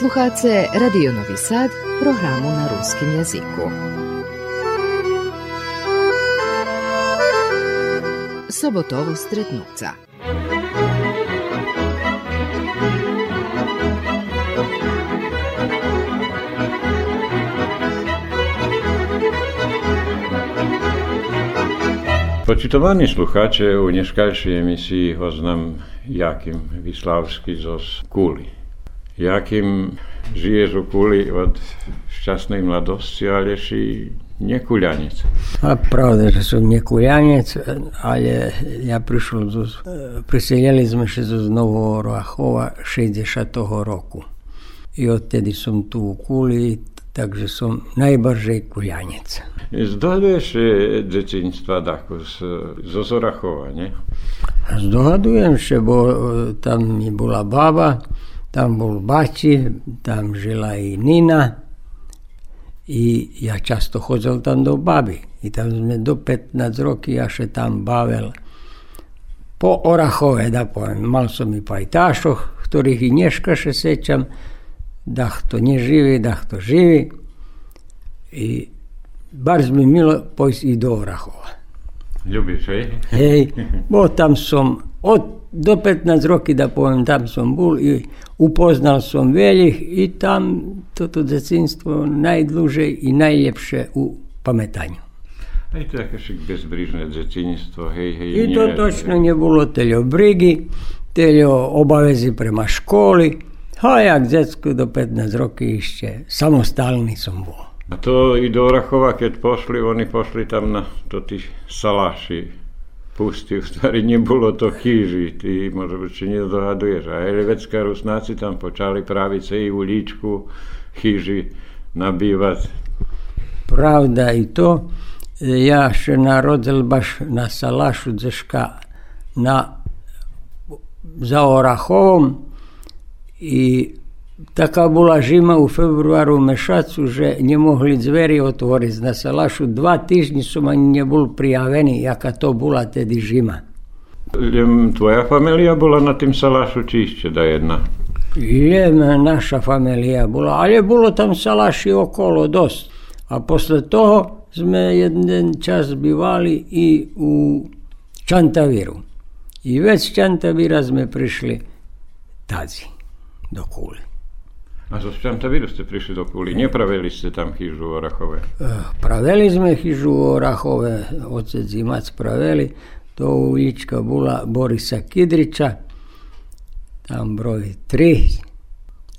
Slušate Radio Novi Sad, programu na ruskim jeziku. Sobotovo stretnuca. Počitovani sluchacze u nieszkalszej emisji oznam Jakim Wisławski z Kuli jakým žiješ u kuli od šťastnej mladosti, ale si nekuľanec. A pravda, že som nekuľanec, ale ja prišiel, zo, priselili sme sa zo Nového Rachova 60. roku. I odtedy som tu u kuli, takže som najbardziej kuljaniec. Zdohaduję się eh, dzieciństwa taku z, nie? Zdohaduję się, bo eh, tam mi była baba, tam bol bači, tam žila i Nina i ja často chodil tam do baby. I tam sme do 15 roky ja še tam bavil po Orachove, da poviem. Mal som i pajtašoch, ktorých i dneška še sećam, da to neživi, da to živi. I bar mi milo pojsť i do Orachova. Ľubíš, hej? Hej, bo tam som od do 15 roky, da poviem, tam som bol i upoznal som veľich i tam toto decinstvo najdlúžej i najlepšie u pamätaniu. Aj to také však bezbrižné decinstvo, hej, hej. I to točno nebolo teľo brigy, teľo obavezi prema školi, a jak detsku do 15 roky ešte samostálny som bol. A to i do Orachova, keď pošli, oni pošli tam na to tých saláši pustí, v stvari nebolo to chýži, ty možno či nedohaduješ. A helevecká rusnáci tam počali praviť celý uličku chýži nabývať. Pravda i to, ja še narodil baš na Salašu Dzeška na, za Orachovom i Така була жима у февруару мешацу, že nemohli dveri otvoriť na Salašu. Dva týždni som ani nebol prijavený, jaká to bola tedy žima. Tvoja familia bola na tým Salašu, či ešte da jedna? Je, naša familia bola, ale bolo tam Salaši okolo dosť. A posle toho sme jeden čas bývali i u Čantavíru. I vec Čantavíra sme prišli tazi do Kuli. A zo tam vy ste prišli do Kúly, nepravili ste tam chyžu orachové? E, pravili sme chyžu orachové, otec Zimac pravili. To ulička bola Borisa Kidrića, tam broj 3,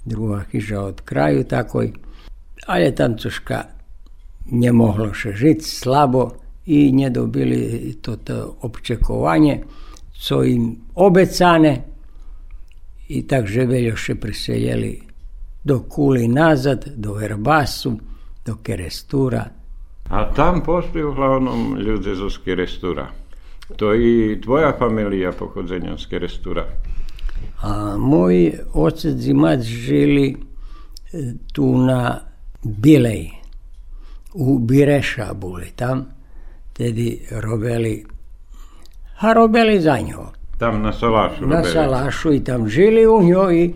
druga hiža od kraju takoj. Ali tam cuška ne moglo še žiti, slabo i ne dobili to, to opčekovanje, co im obecane i tak ževeljo še priseljeli do Kuli nazad, do Verbasu, do Kerestura. A tam pošli uglavnom ľudia zo Kerestura. To i tvoja familija pochodzenia z Kerestura. A moji otec i mać žili tu na Bilej. U Bireša boli tam. Tedy robili a robili za njo. Tam na Salašu. Na robili. Salašu i tam žili u njoj i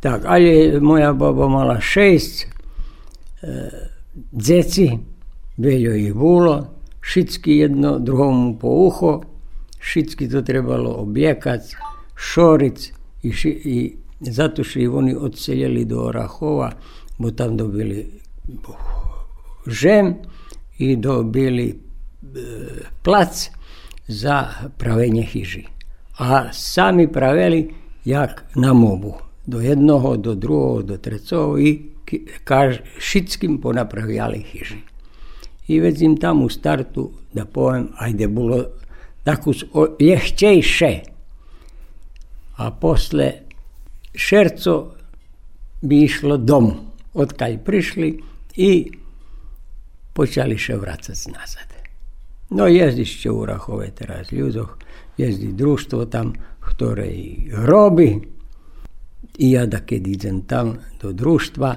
tak, ale moja baba mala šest e, djeci, veľo ih bolo, všetky jedno druhomu po uho, všetky to trebalo objekať, šoric i, ši, i zato što ih oni odseljeli do Orahova, bo tam dobili žem i dobili e, plac za pravenje hiži. A sami praveli jak na mobu do jednoho, do druhého, do trecého i kaž, všetkým ponapravili hyži. I veď im tam u startu, da poviem, ajde bolo takú ľahčejšie. A posle šerco by išlo dom, odkiaľ prišli i počali še vracať nazad. No jezdi ešte u Rachove teraz ľudoch, jezdi društvo tam, robí, i ja iadake Dizental do društva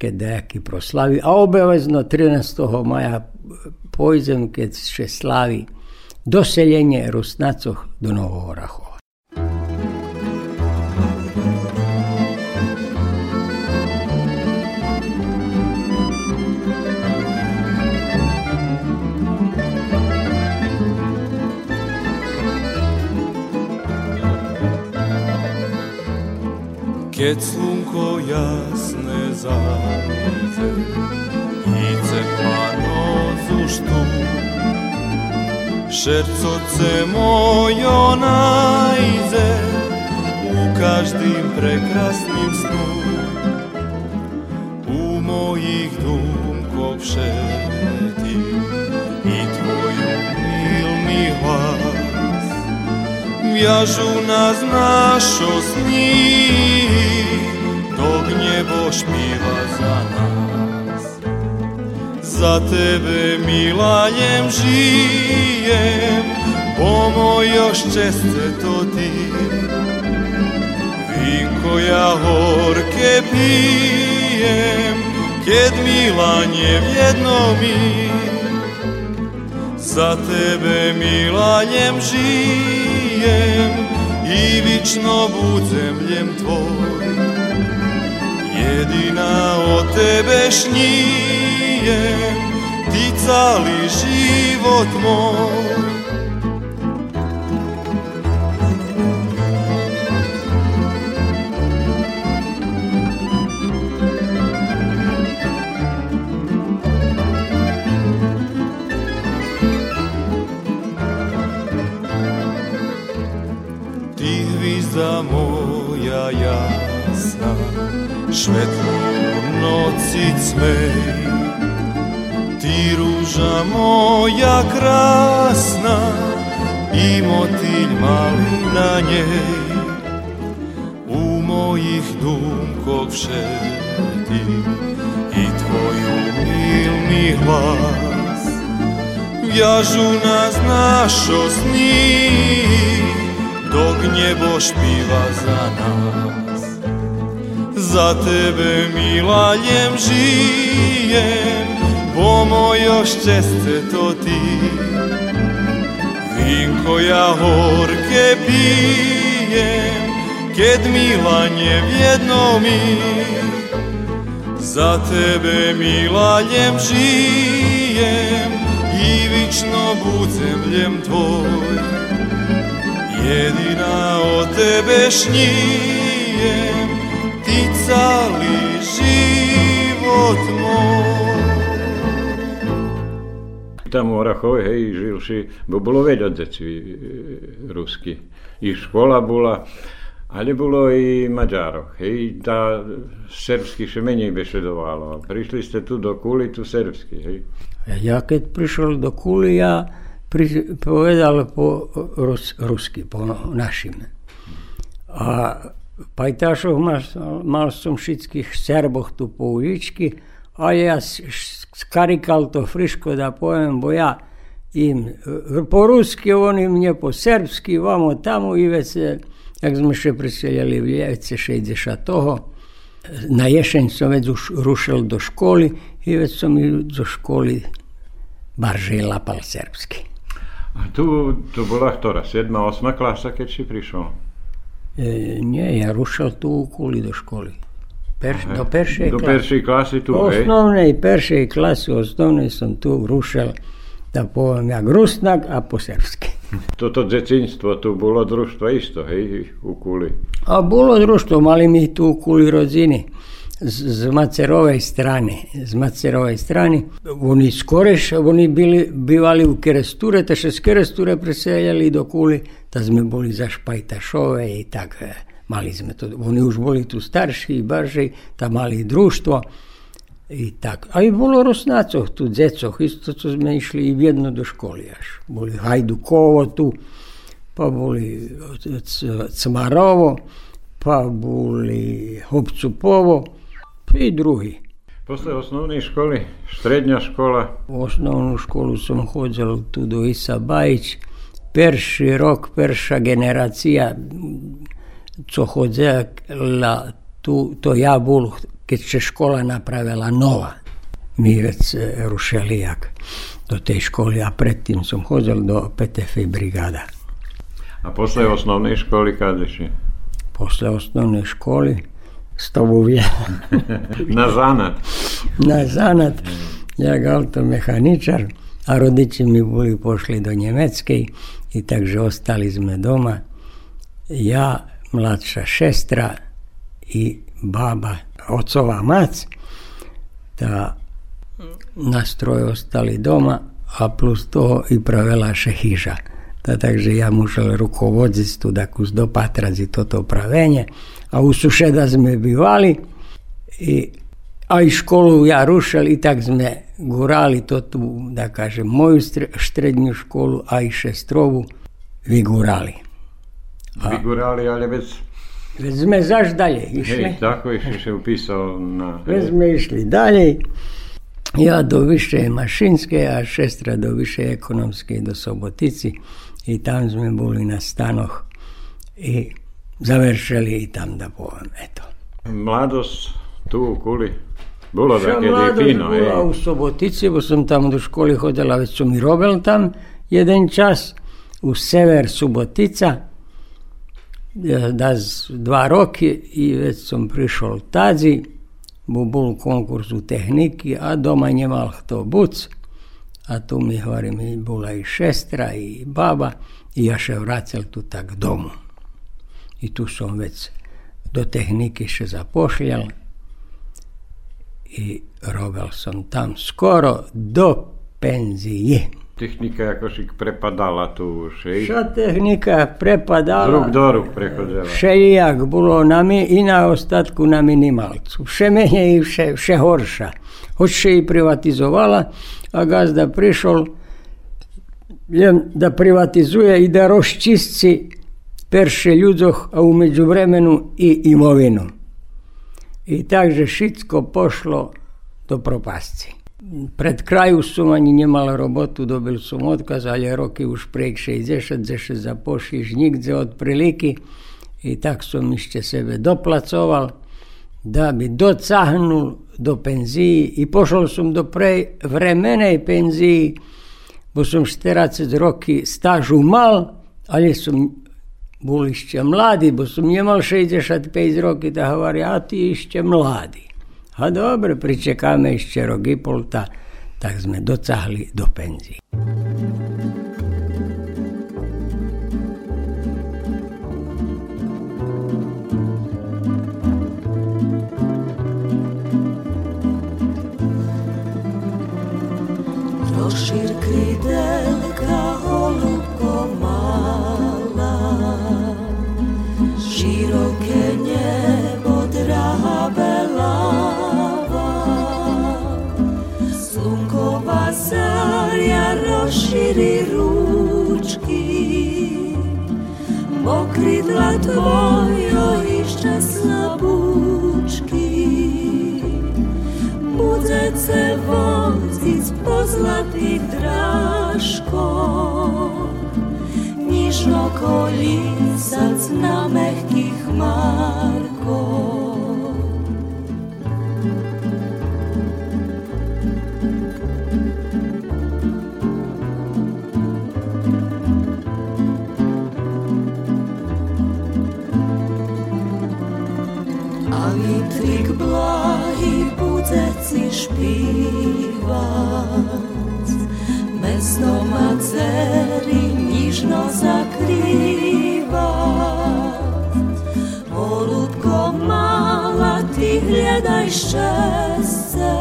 kdeki proslavi, a obavezno 13. maja pojzem, kad se slavi doseljenje Rusnacov do Novovorahov. Keď slunko jasne zájde i cepano zuštu, Šercoce mojo najde u každým prekrasným snu. U mojich dumkov všetkých i tvoju milný hlas. Nás našo sní, dok nebo špíva za nás. Za tebe milajem žijem, bo još česte to ti. Vinko ja horke pijem, kjed milanje vjedno mi. Za tebe milanjem žijem i vično budzemljem tvoj. Jedina o tebe šnijem, ti cali život moj. Noci cmej. Ti ruža moja krasna i motilj mali na njej. U mojih dumkog všeti i tvoju milni hlas. Vjažu nas našo sni, dok njebo špiva za nas. Za tebe milaljem žijem, bo još česte to ti. Vinko ja horke pijem, ked milanje vjedno mi. Za tebe milaljem žijem i vično budzemljem tvoj. Jedina o tebe šnijem, cali život moj. Tam u Orachove, hej, živši, bo bolo e, rusky. I škola bola, ale bolo i Maďarov. Hej, tá srbsky še menej bešedovalo. Prišli ste tu do Kuli, tu srbsky, hej. Ja keď prišiel do Kuli, ja pri, povedal po rus, rusky, po našim. A pajtašov malcom šitskih Serbov tu po ulički, a ja skarikal to friško da pojem boja. In e, po ruski, oni mnje po srpski, vamo tamo i već se, jak smo še preseljali v Ljevce 60-toho, na jesen sam već rušil do školi i već sam i do školi bar že lapal srpski. A tu, tu bila, ktora, sedma, osma klasa, kad si prišao? E, nie, ja rušil tu Kuli do školy. Perš, do peršej Do klasy. peršej klasy tu? Osnovnej peršej klasy, osnovnej som tu rušil, da poviem, jak rusnak a po srpski. Toto decinstvo, tu bolo družstvo isto, hej, u Kuli. A bolo društvo, mali mi tu u Kuli rodzini z, z Macerovej strane. Z Macerovej strane. Oni skoreš, oni bili, bivali u Keresture, te še z Keresture preseljali do Kuli, da sme boli za Špajtašove i tak. e, Mali sme to, oni už boli tu starší, barži, tam mali društvo i tak. A i bolo Rusnacov tu, dzecoh, isto co sme išli i jedno do školy až. Boli Hajdukovo tu, pa boli C- Cmarovo, pa boli Hopcupovo i drugi. Posle osnovnej školy, strednja škola, U osnovnu školu som hodil tu do Isa Bajić. Perši rok, perša generacija, co hodila tu, to ja bol, keď se škola napravila nova. Mi već e, rušili jak do tej školy a predtým som hodil do PTF brigada. a posle osnovnej školy kada si? Posle osnovne školy stovuvje Na zanat. na zanat, jak automehaničar, a rodiči mi boli pošli do Njemecke i takže ostali sme doma. Ja, mladša šestra i baba, ocova mac, da nas troje ostali doma, a plus to i pravila še hiža. Da, takže ja mušel rukovoditi da kus dopatrazi toto pravenje, a u suše da sme bivali i a i školu ja rušel i tak sme gurali to tu, da kažem, moju štrednju školu, a i šestrovu vygurali. A, Vygurali, ale već... Već sme zaš dalje išli. Hej, tako je se upisao na... Već sme išli dalje. Ja do više mašinske, a šestra do više ekonomske do Sobotici i tam sme boli na stanoh i završili i tam da povem, eto. Mladost tu u Kuli Še také mladost fino, bila u Sobotici, bo sam tamo do školi hodila, već sam i robil tam jeden čas, u sever Subotica, e, da dva roki i već sam prišel tadzi, bo bol konkurs u tehniki, a doma nemal kto buc, a tu mi hovorim, i bola i šestra i baba, i ja še vracel tu tak domu. I tu sam već do tehniki še zapošljal, i robil sam tam skoro do penzije. Technika ako si prepadala tu ej. Čo tehnika prepadala, ruk do ruk prechodila. všelijak bolo na mi i na ostatku na minimalcu. Vše menej i vše, vše horša. Hoć še i privatizovala, a gazda prišol da privatizuje i da rozčistci perše ljudoh, a u međuvremenu i imovinu. I takže šitko pošlo do propasti. Pred kraju su oni njemali robotu, dobili su mu otkaz, ali je roki už prek 60, za še zapošliš nigdje od priliki. I tak su mi še sebe doplacoval, da bi docahnul do penziji i pošao sam do prej vremene penziji, bo sam 40 roki stažu mal, ali sam Bulišće mladi, bo som imao 65 roki da havari, a ti išće mladi. A dobro, pričeka me rok i polta, tak sme docahli do penzije. Rozšír кридла твої і щасна бучки, буде це возить по позлатий драшко, ніжно коліса на намегких хмарко. Gledaj ščesce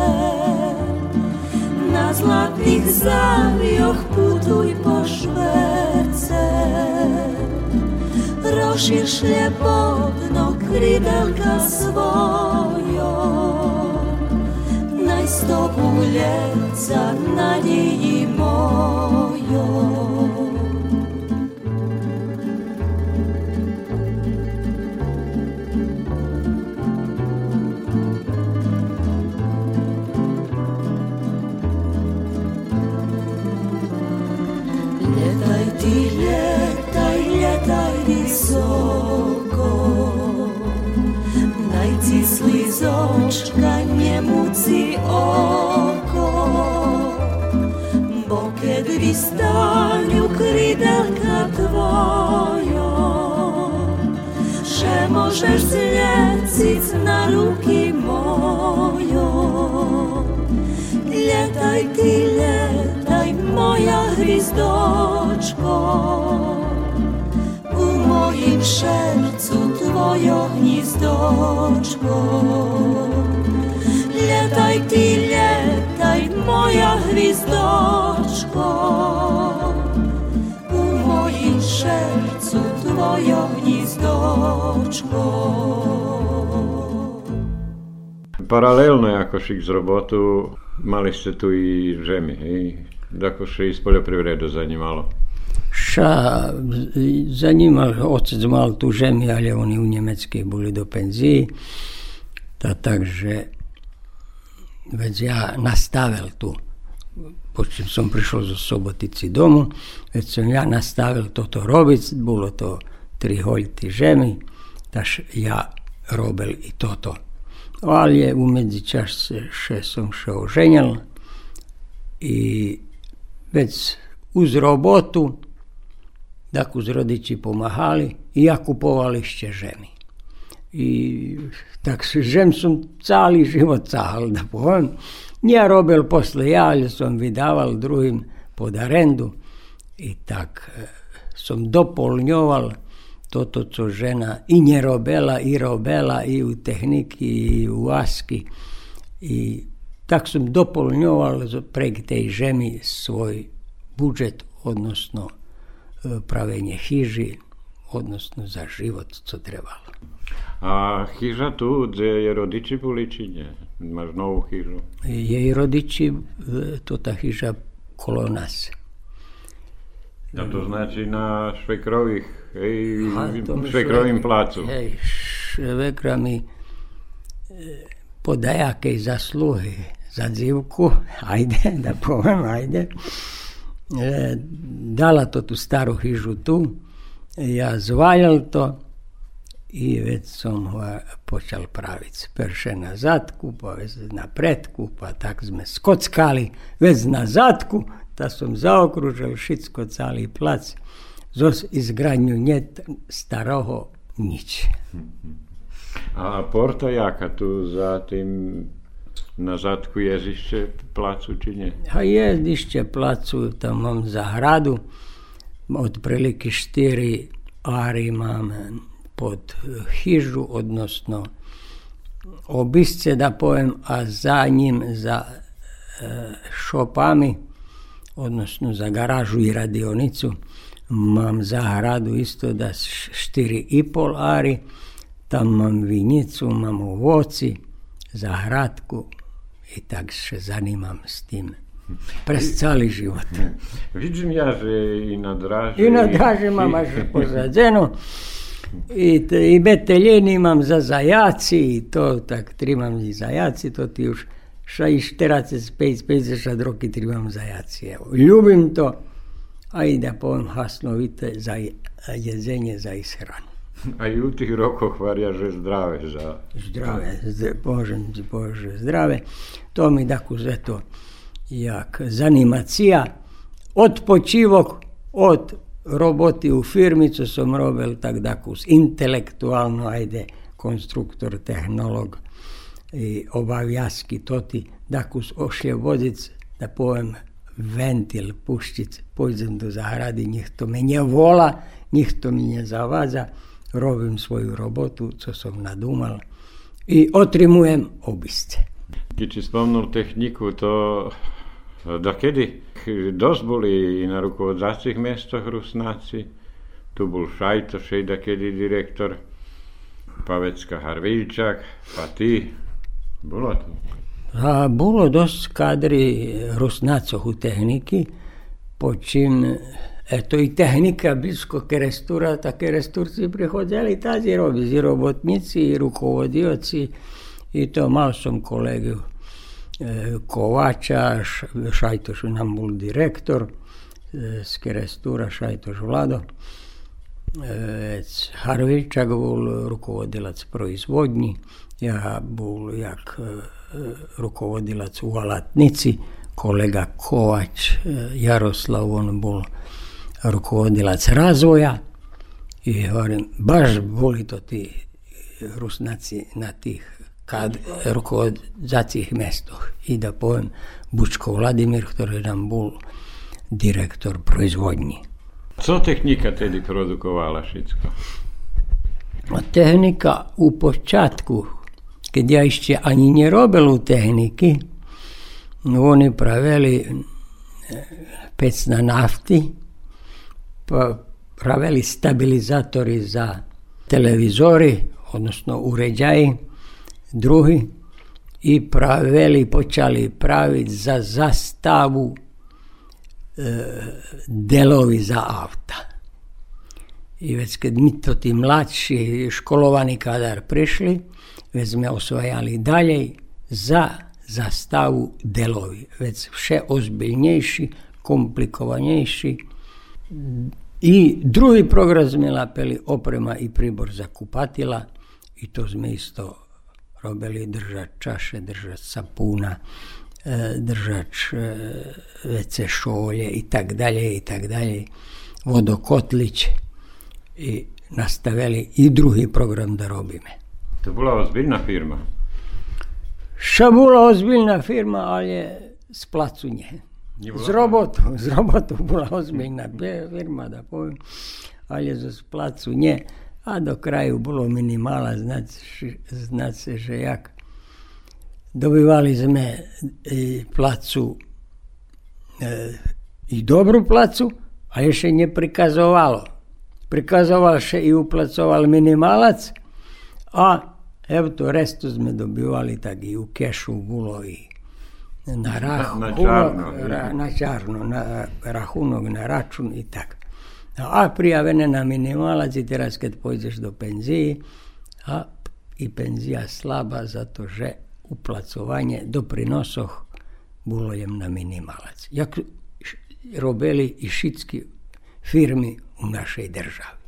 Na zlatih zavioh putuj po šverce. Rošir šljepotno kridelka svojo. Najstopu ljeca nadjeji mojo slizočka njemuci oko. Bo kad vistanju kridelka tvojo Še možeš zljecic na ruki mojo. Ljetaj ti, ljetaj moja hrizdočko U mojim šercu tvojo gnjezdo hvizdočko. Ljetaj ti, ljetaj moja hvizdočko, u mojim šercu tvojo gnizdočko. Paralelno jakož z robotu mali ste tu i žemi i akož i z poljoprivredu zanimalo. Ša zanimal, otec mal tu žemi, ale oni u Njemecki boli do penziji. Ta takže već ja nastavil tu. Počem som prišao zo Sobotici domu, već sam ja nastavil toto robic, bilo to tri holjti žemi, taž ja robil i toto. Ali je u međučas še som še oženjal i već uz robotu, tak uz rodiči pomahali i ja kupovali še žemi. I tak žem som cali život cahal, da povem. Ja robil posle ja, ali som vydaval drugim pod arendu i tak e, som dopolnjoval toto, co žena i nje robela, i robela, i u tehniki, i u aski. I tak sam dopolnjoval prek tej žemi svoj budžet, odnosno pravenje hiži, odnosno za život, co trebalo. A hiža tu, gdje je rodiči boli, či nie? Máš novú hižu? Jej rodiči, e, to ta hiža kolo nas. A to znači na švekrových, hej, A to mi švekrovým švek- placu. Hej, švekra mi e, po dajakej zasluhy za dzivku, ajde, da povem, ajde, dala to tu staru hižu tu, ja zvaljal to i već sam počal praviti. Perše na zadku, pa već na predku, pa tak sme skockali, na zadku, da sam zaokružil šitsko cali plac, zos izgradnju njet staroho nič. A porta jaka tu za tým na zadku jezište placu, či nie? A jezdišće placu, tam mam zahradu, otprilike štiri ari imam pod hižu, odnosno obisce da pojem, a za njim za e, šopami, odnosno za garažu i radionicu, mam zahradu isto da štiri i pol ari, tam mam vinjicu, mam ovoci, zahradku i tak se zanimam s tim. Pres cali život. Vidím ja, že i na draži... I na draži mam až pozadzeno. I, te, i beteljeni imam za zajaci i to tak trimam i zajaci, to ti už ša i 45, 50 roky trimam zajaci. Evo. Ljubim to, a i da povem hasnovite za je- jezenje za ishranu. A tých rokoch varia, že zdravé za... Zdrave, zd- Bože, zdrave. To mi tako to jak zanimacija. Od počivok, od roboti u firmi, co sam robil, tak dakus intelektualno, ajde, konstruktor, tehnolog i obavjaski toti, dakus ošje vodic, da povem ventil, puščic, pojdem do zahrady, njih to me nje vola, njih to mi nje zavadza, robim svoju robotu, co sam nadumal i otrimujem obisce. Keď si spomnul techniku, to da kedy dosť boli i na rukovodzacích miestoch Rusnáci. Tu bol Šajtoš, da kedy direktor, Pavecka Harvilčak, pa ty. Bolo to. A bilo dosta kadri rusnacov u tehniki, po čim eto i tehnika blisko kerestura, ta keresturci prihodili tazi robi, i robotnici, i rukovodioci, i to mal sam kolegu e, Kovača, Šajtoš nam bol direktor, e, z kerestura Šajtoš Vlado, e, Harvilčak bol rukovodilac proizvodnji, ja bol jak e, rukovodilac u alatnici, kolega Kovač, e, Jaroslav, on bol rukovodilac razvoja i govorim, baš boli to ti rusnaci na tih kad rukovodzacích mestoch. I da povem Bučko Vladimir, ktorý nam bol direktor proizvodnji. Co technika tedy produkovala všetko? Tehnika u počátku, keď ja ešte ani nerobil u tehniky, no oni pravili pec na nafti, pravili stabilizátory za televizory, odnosno uređaji, drugi, i pravili, počali praviti za zastavu e, delovi za auta. I već kad mi to ti mladši školovani kadar prišli, već sme osvajali dalje za zastavu delovi. Već vše ozbiljnejši, komplikovanejši. I drugi program sme lapeli oprema i pribor za kupatila i to sme isto robili držač čaše, držač sapuna, e, držač WC šolje i tak dalje i tak dalje, vodokotlić i nastavili i drugi program da robime. To bola ozbiljna firma? Što bola ozbiljna firma, ali je z nje. Z robotu, z robotu bola ozbiljna firma, da poviem, ali je z placu nje. A do kraju bilo minimala, znat se že jak. Dobivali sme i placu e, i dobru placu, a ešte neprikazovalo. Prikazoval še i uplacoval minimalac, a evo to restu sme dobivali tak i u kešu bilo i na rahunog, na, na čarno, na rahunog, na račun i tako. A prijavene na minimalac i teraz kad pojdeš do penziji, a i penzija slaba zato že uplacovanje doprinosoh bilo jem na minimalac. Jak robili i šitski firmi u našej državi.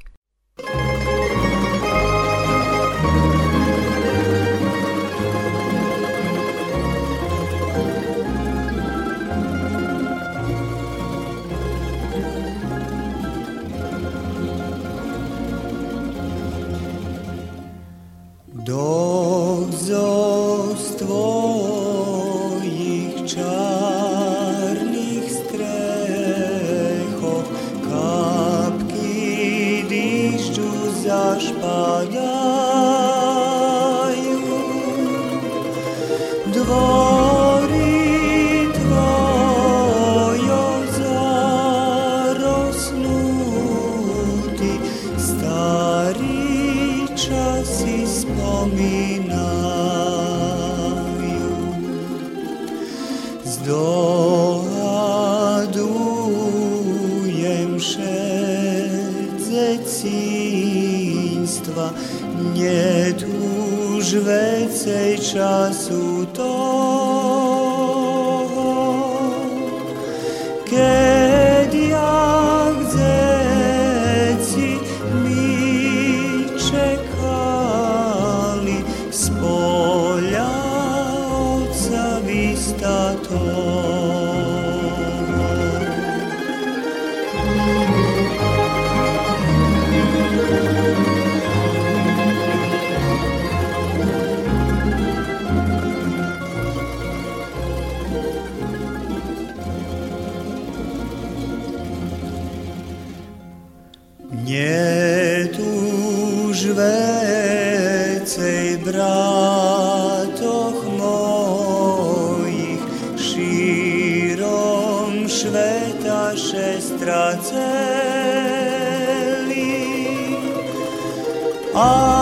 Oh.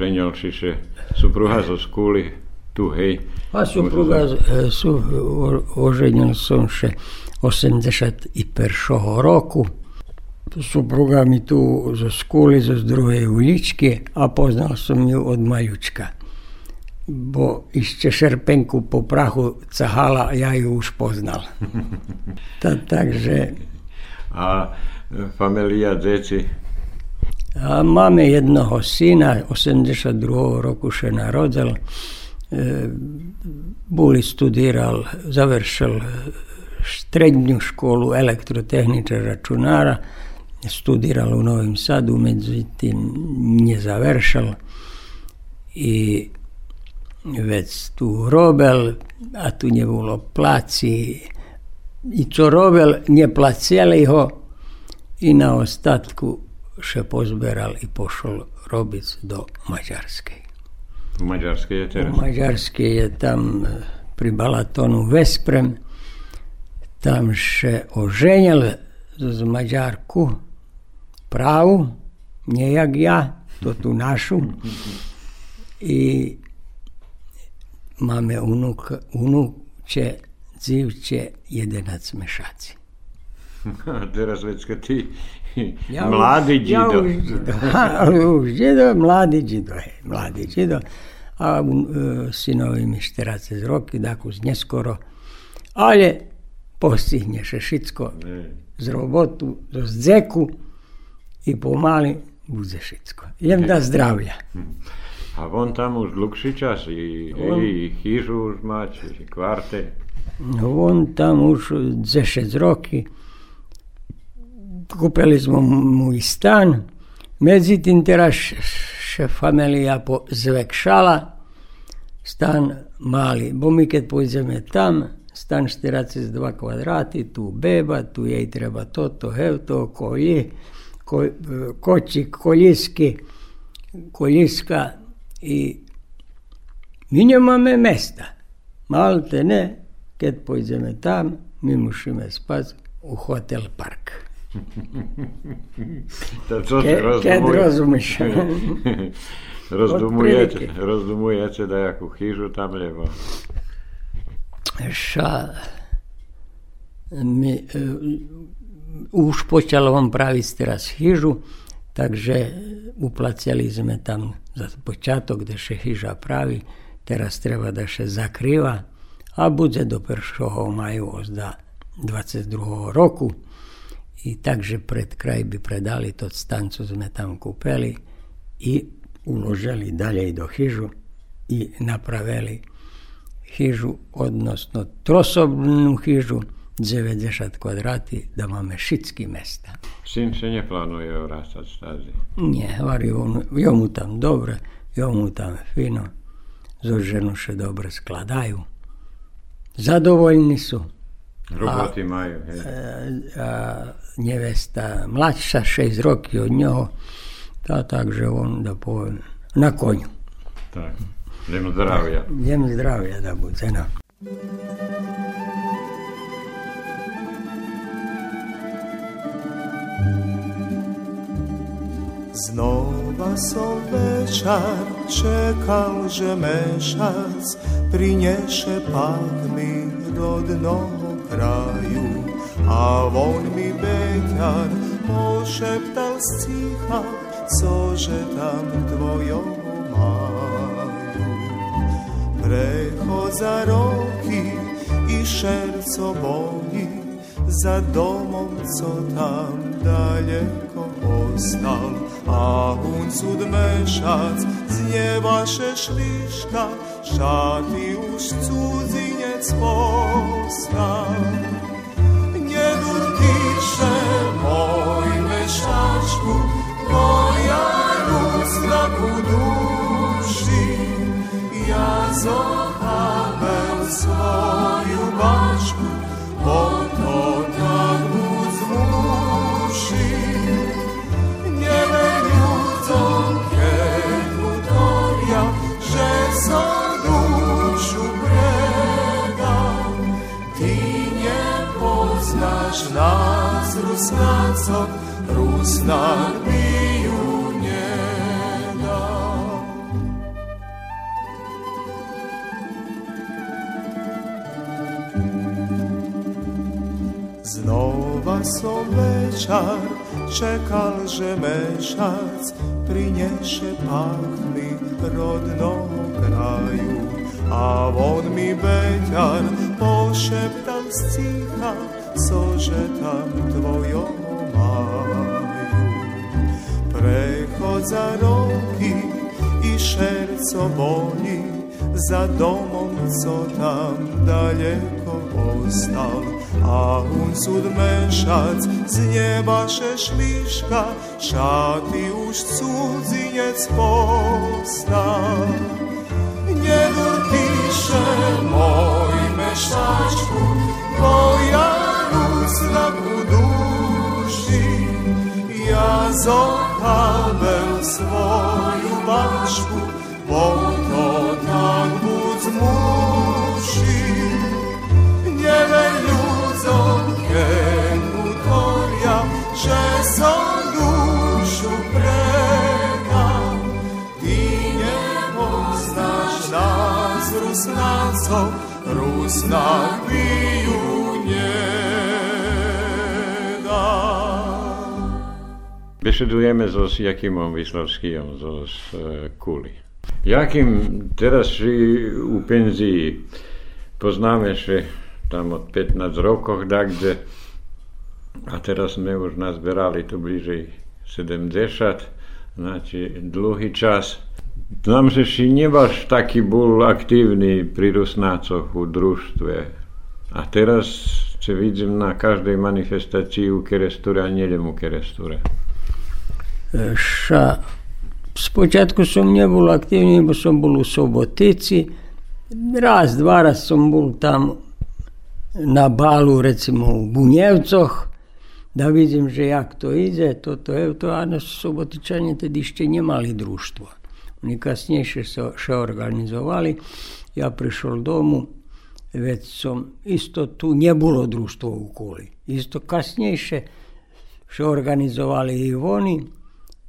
Oženil si se supruha zo skúly tu, hej. A supruga, e, su, oženil som še 81. roku. Supruga mi tu zo skuli, zo druhej uličky a poznal som ju od majučka. Bo ešte šerpenku po prachu cahala, ja ju už poznal. Ta, takže A e, familia, deti, A máme jednoho syna, 82. roku še narodil. E, Buli studiral, završil strednju školu elektrotehničar računara, studiral u Novim Sadu, međutim nije završil i već tu robel, a tu nje bilo placi i co robel nje placijeli ho i na ostatku še pozberal i pošol robic do Mađarske. v Maďarskej je teraz. U Mađarske je tam e, pri Balatonu Vesprem, tam še oženjel z Mađarku pravu, nie jak ja, to tu našu. I máme unuk, unuče, dzivče, 11 mešaci. A teraz već kad ti Ja džido. už džido. Ha, už džido, mladi džido je, mladi džido. A e, sinovi mi 40 roky, dakle neskoro. Ale postigne še šitsko Ne. z robotu, zo zdzeku i pomali bude šitsko. Jem da zdravlja. A on tam už čas i, On- i chyžu už má, či kvarte. On tam už 10 roky. Kupili smo mu stan. Međutim, teraz še familija zvekšala. Stan mali. Bo mi kad pođeme tam, stan 42 kvadrati, tu beba, tu jej treba to, to, hev, to, kolji, ko, koči, koljiski, koljiska i mi nemame mesta. Malte ne, kad pođeme tam, mi musíme spať u Hotel Park. Та що ж розумуєш? Роздумуєте, da деяку хижу tam ліво. Що my e, už poťalovom praviť teraz chyžu, takže uplaciali sme tam za počiatok, kde še chyža pravi, teraz treba da še zakriva, a bude do 1. maju ozda 22. roku. I takže pred kraj bi predali to stan, co sme tam kupili i uložili dalje do chyžu i napravili chyžu, odnosno trosobnú chyžu, 90 kvadrati, da máme všetky mesta. Syn se neplánuje vrátať stázy. Nie, hovorí on, jo mu tam dobre, jo mu tam fino, zo ženu še dobre skladajú. Zadovoljni su. Roboty majú, hej. A nevesta mladša, 6 roky od njoho, ta takže on da poviem, na konju. Tak. Jem zdravia. Jem zdravia da bude, no. Znova som večer čekal, že mešac prinješe pak mi rodnog kraju. A on mi beťar pošeptal z ticha, cože tam tvojom maju. Prechodza roki i šerco boji za domom, co tam daleko ostal. A huncud mešac z njevaše šliška, šati už cudzinec postal. Njedur tiše moj nácok, rúz nám by ju nedal. Znova som večer čekal, že mešac prinieše pachny rodného kraju. A on mi beťar pošeptal z cicha, co že tam tvojom majú. Prechodza roky i šerco boli za domom, co tam daleko ostal. A un cud mešac z njeba šešliška, šati už cudzinjec postal. Njedur piše moj mešačku, tvoja sam slab duši, ja zohabem svoju mačku, Boto tak bud zmuši, njeve ljuzom kenu torja, že sam dušu predam, ti ne poznaš nas, Rusnancov, Rusnak biju nje. Besedujeme so Jakimom Vyslovským zo z Kuli. Jakým teraz si u penzii poznáme že tam od 15 rokov kde a teraz sme už nazberali tu bližej 70, znači dlhý čas. Znam, že si nebaš taký bol aktívny pri Rusnácoch u družstve. A teraz se vidím na každej manifestácii u Keresture a nedem u Keresture. Ša Spočatku som nebol aktívny, bo som bol u Sobotici. Raz, dva raz som bol tam na balu, recimo u Bunjevcoch, da vidim že jak to ide, toto je to, a na Sobotičani tedy ešte nemali društvo. Oni kasnejšie sa še organizovali. Ja prišol domu, već som isto tu nebolo društvo u. Isto kasnejšie še organizovali i oni,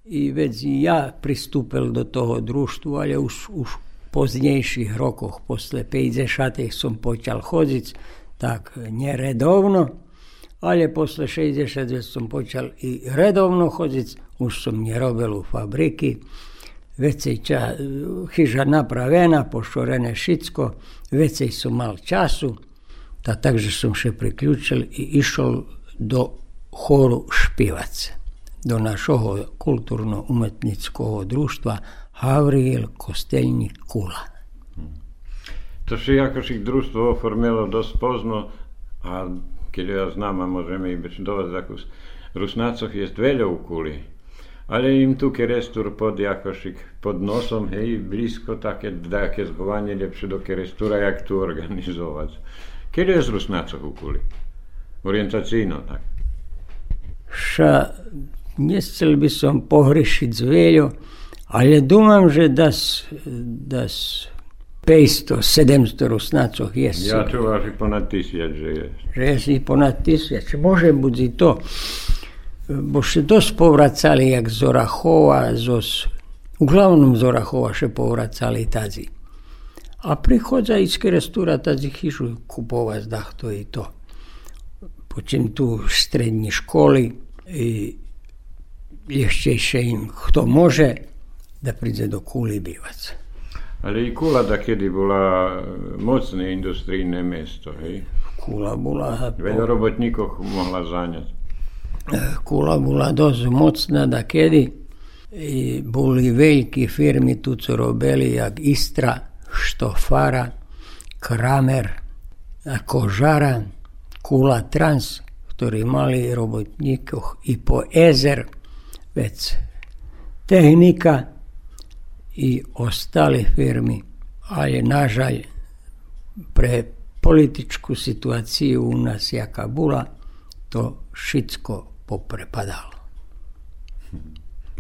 i već ja pristúpil do toho društvu, ale už, už poznejších rokoch, posle 50 som počal chodiť, tak neredovno, ale posle 60 som počal i redovno chodiť, už som nerobil u fabriky, veci ča, chyža napravena, pošorené všetko, veci som mal času, ta, takže som še priključil i išol do choru špivac do našoho kulturno-umetničkog društva Havrijel Kostelnik Kula. To się jakoś ich društvo oformilo dość pozno, a kiedy ja znam, a możemy i być dość jakoś Rusnaców jest wiele u kuli, ale im tu kierestur pod jakoś ich pod nosom, hej, blisko takie, takie zwołanie lepsze do kierestura, jak tu organizować. Kiedy jest Rusnaców u kuli? Orientacyjno, tak. Ša Nechcel by som pohrešiť zveľo, ale dúmam, že das, das 500, 700 rusnácoch je. Ja to až ponad tisíc, že je. Že je si ponad tisíc. Môže byť i to. Bo še dosť povracali, jak z Orachova, zo, uglavnom z Orachova še povracali tadzi. A prichodza i z Kerestura tadzi chyžu kupovať dachto i to. Počím tu strední školy i ešte im kto môže, da príde do Kuli bývať. Ale i Kula da kedy bola mocné industrijné mesto, hej? Kula bola... Veľa robotníkov mohla zaňať. Kula bola dosť mocná da kedy. I boli veľké firmy tu, co robili, jak Istra, Štofara, Kramer, Kožara, Kula Trans, ktorí mali robotníkov i po Ezer, već tehnika i ostale firmy, ale nažalj pre političku situaciju u nas jaka bula, to všetko poprepadalo.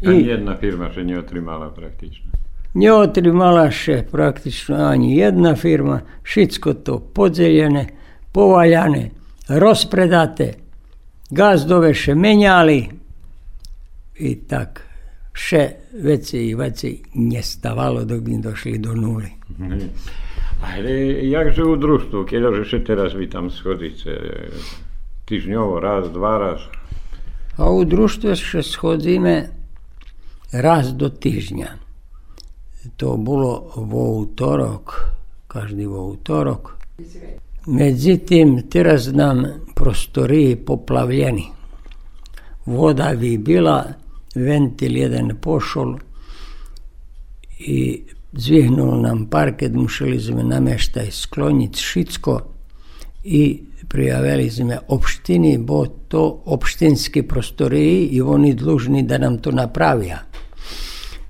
Ani jedna firma še nije otrimala praktično. Nie otrimala še praktično ani jedna firma, všetko to podzeljene, povaljane, rozpredate, gazdove še menjali, i tak vše veci i veci nestávalo, dokým došli do nuly. Ale jakže u družstvu, keďže teraz vy tam schodíte týždňovo, raz, dva raz? A u društve še schodíme raz do týždňa. To bolo vo útorok, každý vo útorok. Međutim, teraz nam prostoriji poplavljeni. Voda bi bila, ventil jedan pošol i zvihnulo nam parket, museli sme nameštaj skloniť všetko i prijavili sme opštini, bo to opštinski prostoriji i oni dlužni da nam to napravija.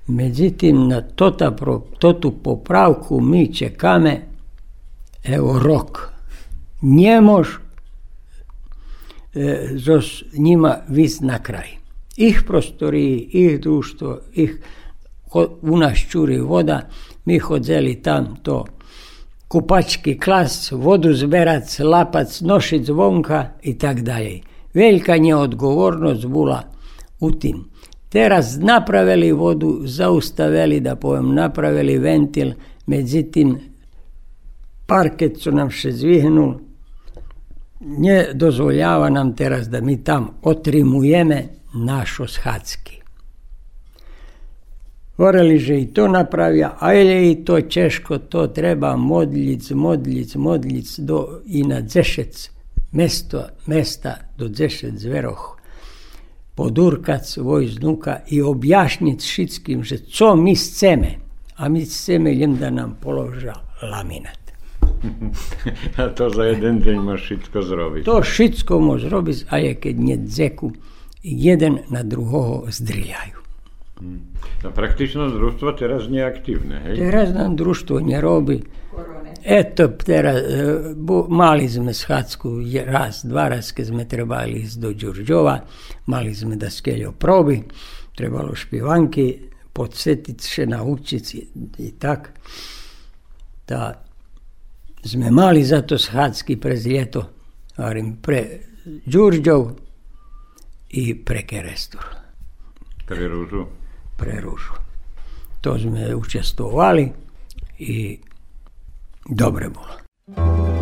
Međutim, na tota, totu popravku mi čekame, evo rok. Njemož e, zos njima vis na kraj. Ih prostoriji, ih društvo, ih u nas čuri voda, mi hodzeli tam to kupački klas, vodu zberac, lapac, nošic zvonka i tak dalje. Velika nje odgovornost bula u tim. Teraz napravili vodu, zaustavili da pojem napravili ventil, međutim parket su nam še zvihnul, nje dozvoljava nam teraz da mi tam otrimujeme našo schadzki. Voreli že i to napravia, a je i to češko, to treba modljic, modljic, modljic do i na dzešec, mesto, mesta do dzešec zveroh. Podurkac vojznuka i objašnjic šitskim, že co mi sceme, a mi sceme jem da nam položa laminat. A to za jeden deň môž všetko zrobiť. To všetko môže robiť, a je keď nie dzeku, jeden na druhého zdriljajú. No praktično društvo teraz nie aktívne, hej? Teraz nám društvo nerobí. Eto, teraz, e, bu, mali sme schádzku raz, dva raz, keď sme trebali ísť do Đurđova, mali sme da skeľo proby, trebalo špivanky, podsjetiť še naučiť i tak. Da sme mali za to schádzky pre ljeto, pre Đurđov i pre Kerestur. Pre Ružu? Pre Ružu. To sme učestvovali i dobre bolo.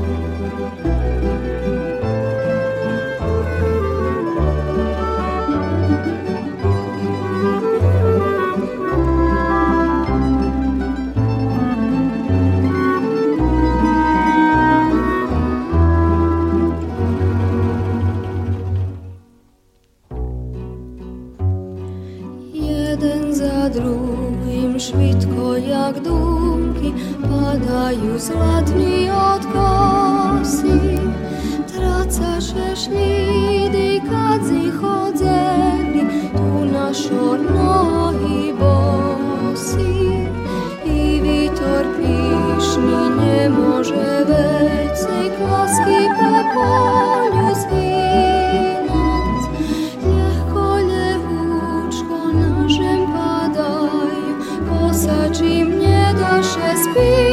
švitko jak dunki Padaju zlatni od kosi Traca šešljidi kad zihodzeli Tu na šorno i bosi I vitor pišni ne može već se klaski po be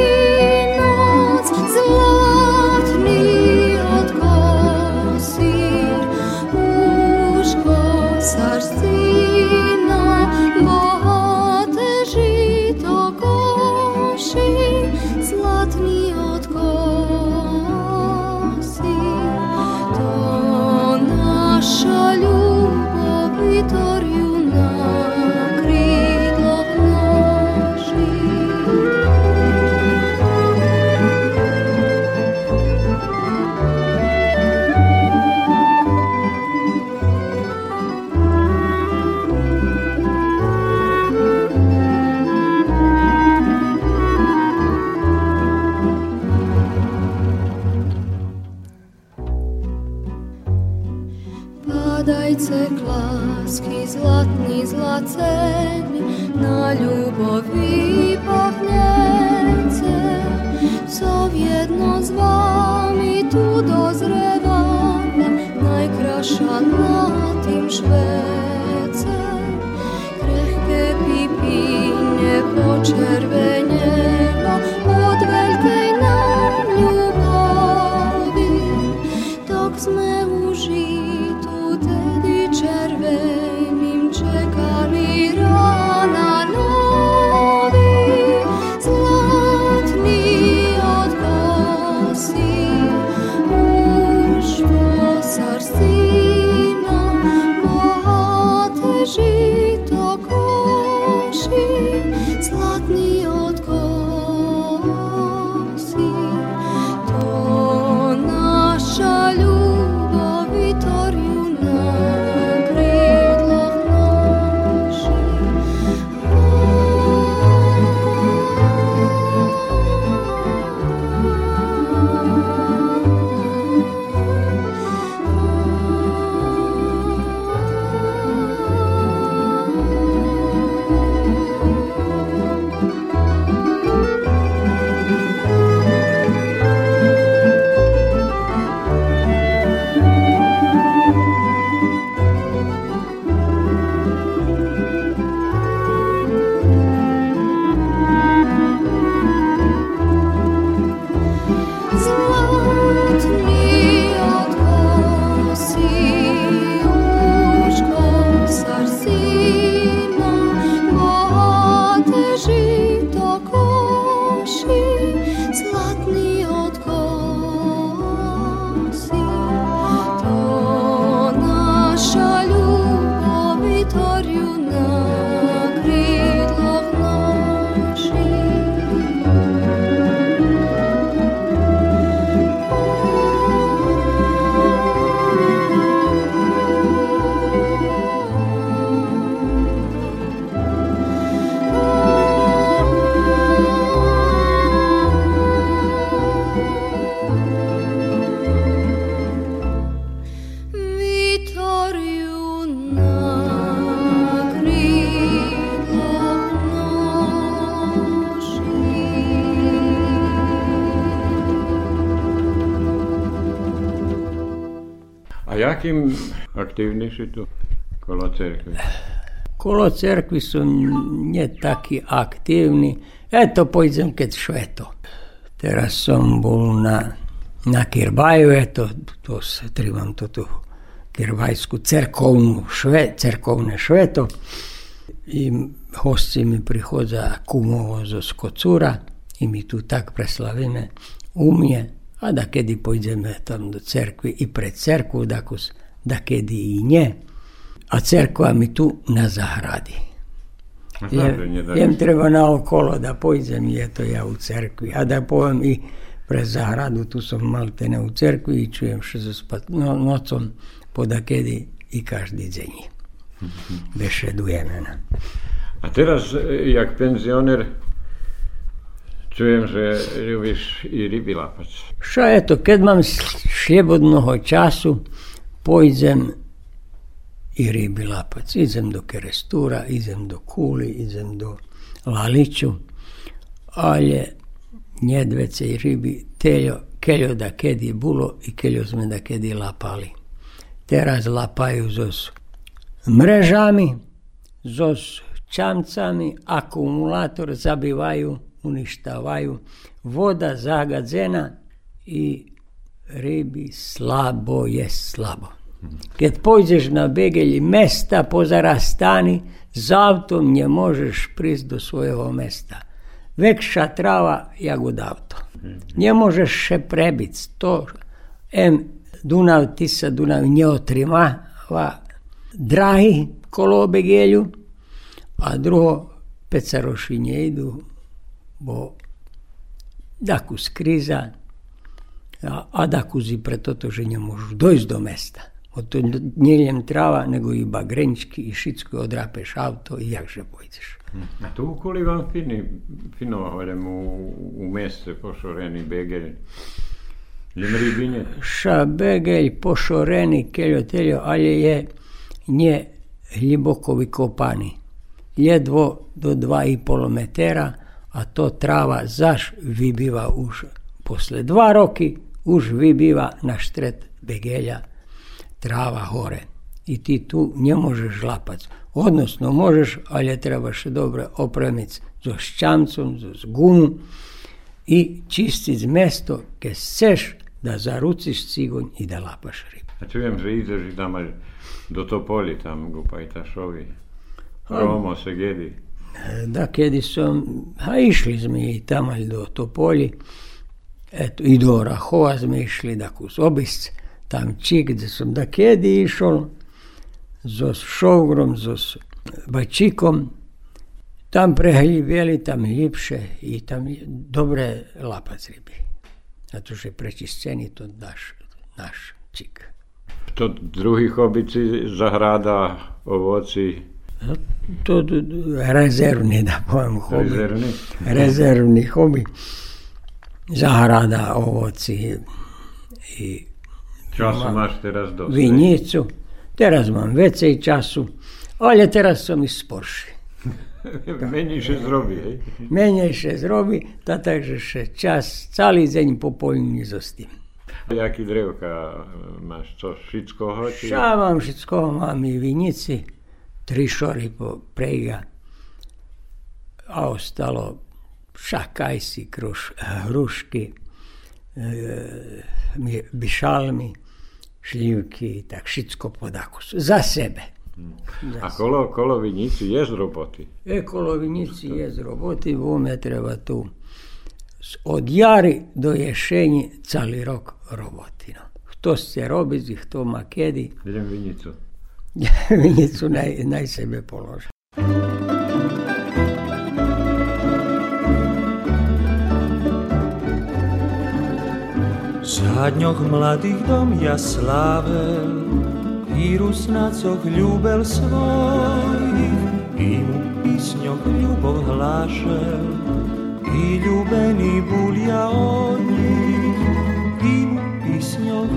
jakým aktivní si tu kolo cerkve? Kolo cerkvi su nie takí aktívni. Eto, pojdem keď šveto. Teraz som bol na, na Kirbaju, eto, to se trebam to tu kirbajsku cerkovnu šve, cerkovne šveto. I hosci mi prihodza kumovo zo Skocura i mi tu tak preslavíme umje, a da kedy pojdeme tam do cerkvi i pred cerkvu, da, kus, da kedy i nje. A cerkva mi tu na zahradi. Jem, jem treba naokolo da pojdem i eto ja u cerkvi. A da pojem i pre zahradu, tu som maltene u cerkvi i čujem što se spat no, nocom podakedy i každý deň. Bešedujeme. No. A teraz, e, jak penzioner, čujem, že ľubíš i ryby lápať. Što eto, keď mám slobodného času, pojdem i ryby lapac. Idem do Kerestura, idem do Kuli, idem do Laliću, ali njedvece i ryby, teljo, keljo da kedi bulo i keljo sme da kedi lapali. Teraz lapaju zos mrežami, zos čamcami, akumulator zabivaju, uništavaju, voda zagadzena i ribi slabo je slabo. Kad pođeš na begelji mesta pozara stani, z autom nie možeš prist do svojego mesta. Vekša trava jagod auto. Nie možeš še prebic. To em Dunav, Tisa, Dunav nje otrimava drahi kolo begelju, a drugo pecaroši nje idu, bo daku skriza, a, a daku zi pre toto, že ne možeš dojsť do mesta. Od to nie len trava, nego i bagrenčki i šicko odrapeš auto i jakže pojdeš. A tu ukoli vam fini, fino hodem u, u mjeste pošoreni begelj. Lim ribinje. Ša begelj pošoreni keljo teljo, ali je nje hljibokovi kopani. Jedvo do 2,5 metera, a to trava zaš vybiva už posle dva roki, už vybiva na štret begelja trava hore. I ti tu ne možeš lapac. Odnosno možeš, ali trebaš dobro opremiti so ščamcom, s gumu i čistit mesto, ke seš da zaruciš cigonj i da lapaš ribu. A čujem, že ideš i tam až do Topoli, tam Gupajtašovi. Romo se gedi. Da, kedi som, a išli smo i tamo do Topolji, eto, i do Rahova smo išli, da kus obisc, tam čik, gdje sam da kedi išol, zos šogrom, zos bačikom, tam prehljivjeli, tam ljipše i tam dobre lapac ribi. Zato što je preći sceni to naš, naš čik. To druhý hobici, zahrada, ovoci, To d- rezervni, da povem, hobi. rezervni. Rezervni hobi. Zahrada, ovoci i Času máš teraz dosť. vinicu. Teraz mám vecej času, ale teraz som i sporší. Menejšie zrobí, hej? Menejšie zrobi, ta takže še čas, celý deň popolní zostím. Jaký drevka máš? Co, všetkoho? Či... Ša mám všetko, mám i vinici, tri šory po prejga. A ostalo šakajsi, kruš, hrušky, e, mi- bišalmi, šljivky, tak všetko pod akus. Za sebe. A kolo, kolo vinici je z roboty. Ekolovinici je z roboty, vome treba tu od jari do ješenji cali rok robotino. Hto ste robici, hto ma kedi, Idem vinicu. vinicu naj, naj sebe položi. Zadnjoch mladých dom ja slavel i rusnacoch ľúbel svojich i mu písňoch ľubov hlášel i ľúbený bol ja od nich i mu písňoch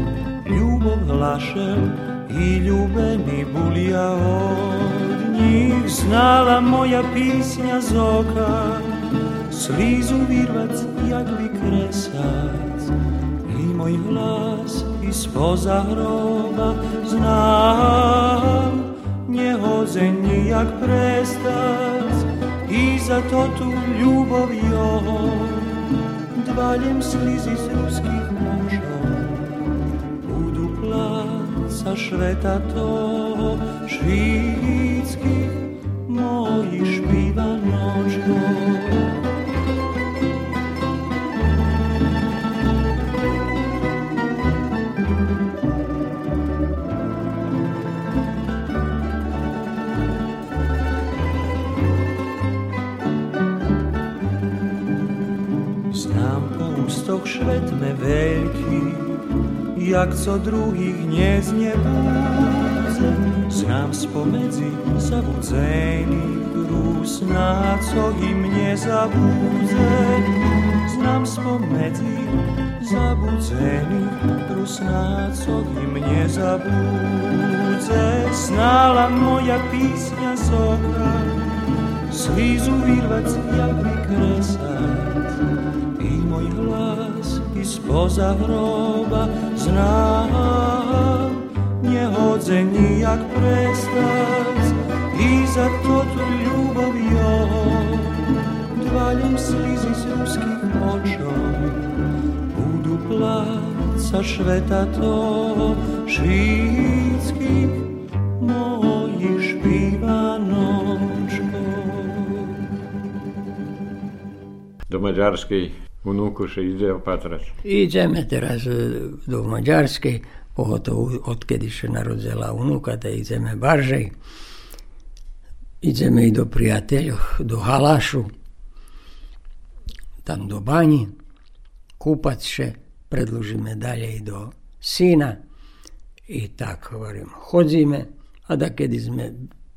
ľubov hlášel i ljubeni bulja od njih Znala moja pisnja zoka Slizu virvac, jagli kresac I moj glas iz poza hroba Znam, nje hoze nijak prestac I za to tu ljubav joj Dvaljem slizi iz ruskih końca szreta to świeckich moi śpiewa noczką. Znam po ustach me jak co druhých neznevádzam. Sám spomedzi zavudzených rús na co im nezabúdzem. Znam spomedzi zabudzených rús na co im nezabúdzem. Znala moja písňa z okna slizu wirwać jak wykresać i mój hlas i spoza hroba znam nie chodzę nijak prestać i za to tu ljubav jo dvaljem slizi z ruskih budu placa šveta to švitskih do Mađarskiej unukuszy idzie opatrać. Idziemy teraz do Mađarskiej, pogotovo od kiedy się narodzila unuka, to idziemy bardziej. Idziemy i do przyjaciół, do halaszu, tam do bani, kupać się, predlužime dalje i do sina i tak govorim, hodzime, a da kad smo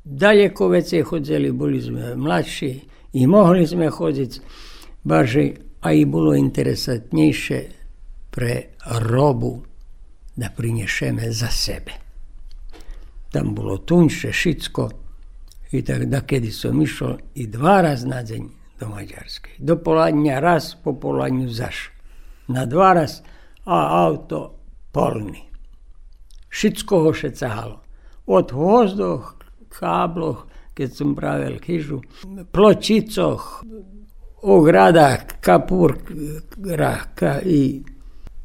dalje ko već hodzeli, bili smo mlači i mogli smo hoditi, baži, a i bolo interesantnejšie pre robu da prinješeme za sebe. Tam bolo tunče, šicko i tak da kedy som išao i dva raz na deň do Maďarskej. Do poladnja raz, po poladnju zaš. Na dva raz, a auto polni. Šicko ho še cahalo. Od hvozdoh, kabloh, keď som pravil chyžu, pločicoch, ograda, kapurka i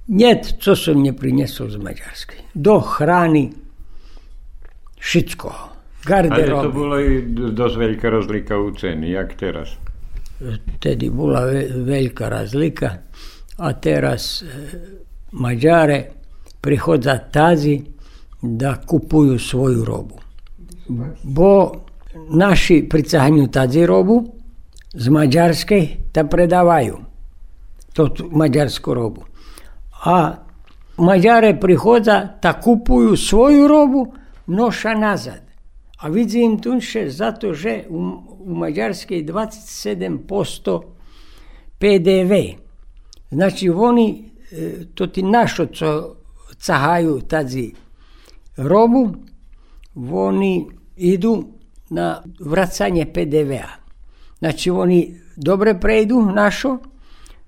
njet, co sam nje prinesol z Mađarske. Do hrani všetko. Ale to Garderoby. bolo i dosť veľká rozlika u ceny, jak teraz. Tedy bola ve- veľká razlika, a teraz e, Mađare prihodza tazi da kupuju svoju robu. Bo naši pricahanju tazi robu z Mađarske da predavaju to tu mađarsku robu. A Mađare prihodza da kupuju svoju robu, noša nazad. A vidim tunše zato, že u, u Mađarskej 27% PDV. Znači oni, e, to ti našo co cahaju tazi robu, oni idu na vracanje PDV-a. Znači oni dobre prejdu našo,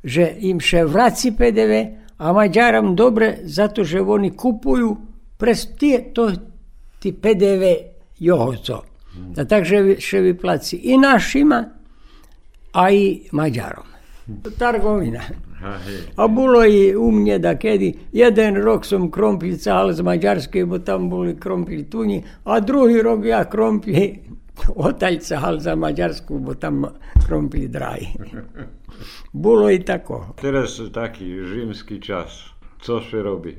že im še vraci PDV, a Mađaram dobre zato, že oni kupuju pres tije, to ti PDV johoco. A takže še vyplaci i našima, a i Mađarom. Targovina. A bilo i u mnje da kedi, jeden rok sam krompilj cahal z Mađarske, bo tam boli krompilj tunji, a drugi rok ja krompilj otalj cahal za Mađarsku, bo tam krompilj draji. Bilo i tako. Teraz taký rímsky čas. Co še robí?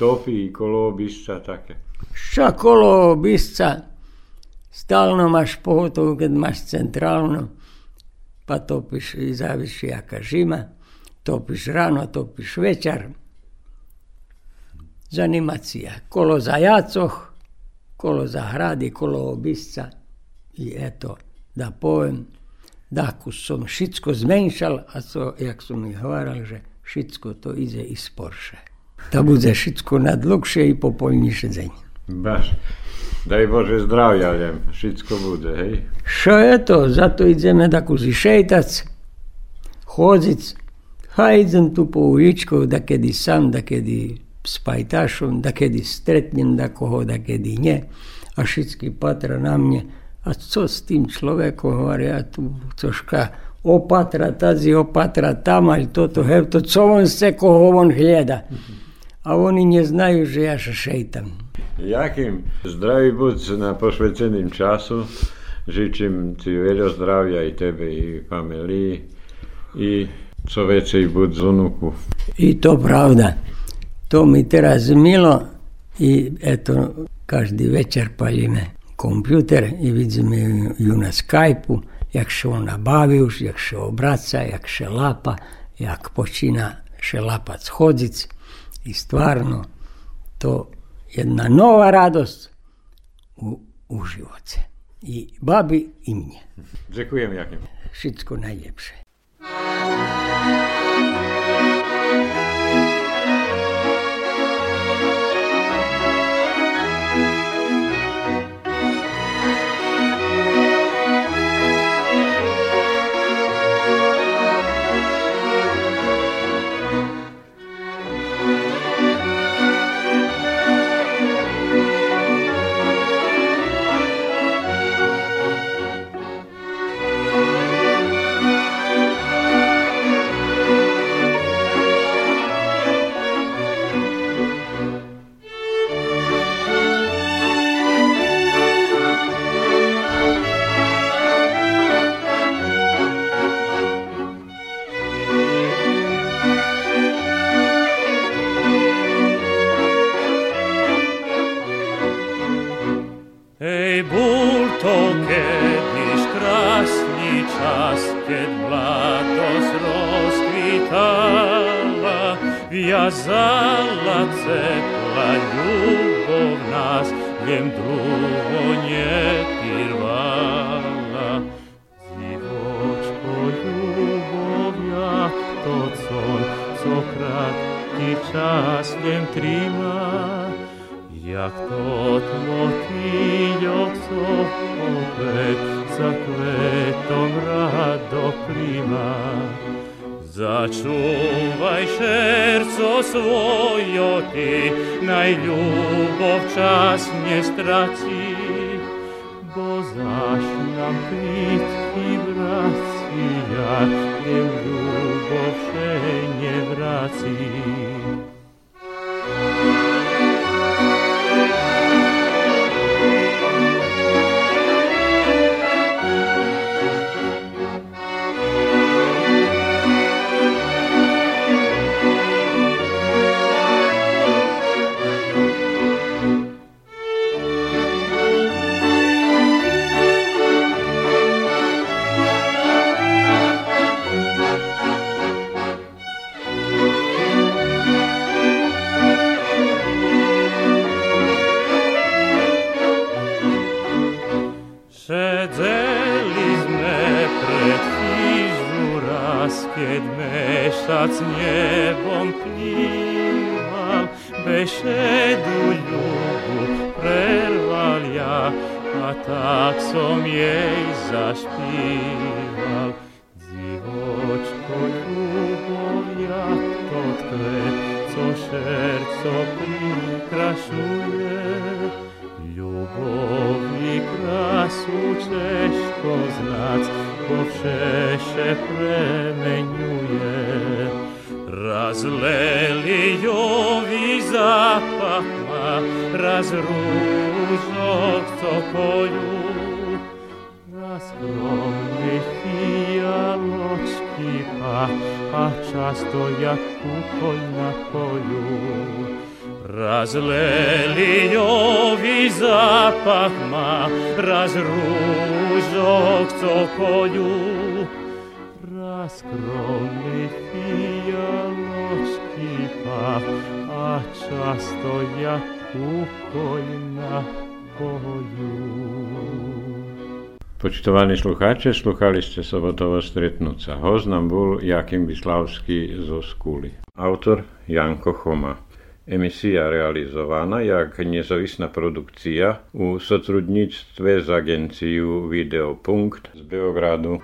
Topí, kolobisca, také. Ša kolo bisca, stalno maš pogotovo kad maš centralno, pa topiš i zavisi jaka žima, topiš rano, topiš večer. Zanimacija. Kolo za jacoh, kolo za hradi, kolo obisca. I eto, da povem, daku sam šitsko zmenšal, a to, jak su mi hvaral, že šitsko to ide iz Porsche. Da bude šitsko nadlukše i popolniše dzenj. Baš. Daj Bože zdravja, viem. Všetko bude, hej? Šo je to? Zato ideme da kuzi šejtac, hodzic. Ha idem tu po uličku, da kedy sam, da kedy s pajtašom, da kedy stretnem da koho, da kedy nie. A všetky patra na mne. A co s tým človekom, hovorí, ja tu troška opatra, tazi opatra tam, ali toto, hevto, co on chce, koho on hljeda. A oni ne znaju, že ja šejtam. Jakým zdraví buď na posveceným času. Žyczę Ci wiele zdrowia i Tebe i familii i co więcej buď z unuku. I to pravda. To mi teraz milo i eto, každý večer palíme kompjuter i vidíme ju na Skypeu, jak se ona už, jak se obraca, jak se lapa, jak počína še lapac chodzic. I stvarno, to jedna nova radost u, u živoce. I babi i mnje. Dziękuję Jakim. Všetko najljepše. to kiedyś kraśni czas, kiedy mladość rozkwitała, wiązała cepla любов nas, wiem drugo nie pirwała. Dziwoczko ljubovja, to con, co kratki czas, wiem trymała, Jak tot motiljok so opet sa rado prima, Začuvaj šerco svojo ty naj ljubov čas ne straci, bo zaš nam pritki vracija, ne ljubov še ne vraci. куколь на полю. Разлели льовий запах ма, разружок цоколю, Раскромний фіалочки пах, а часто я куколь полю. Poštovani sluhače, sluhali ste sobotovo Stretnuca. Hoznam bol Jakim Bislavski zo Skuli. Autor Janko Homa. Emisija realizovana jak nezavisna produkcija u sotrudnictve z agenciju Videopunkt z Beogradu.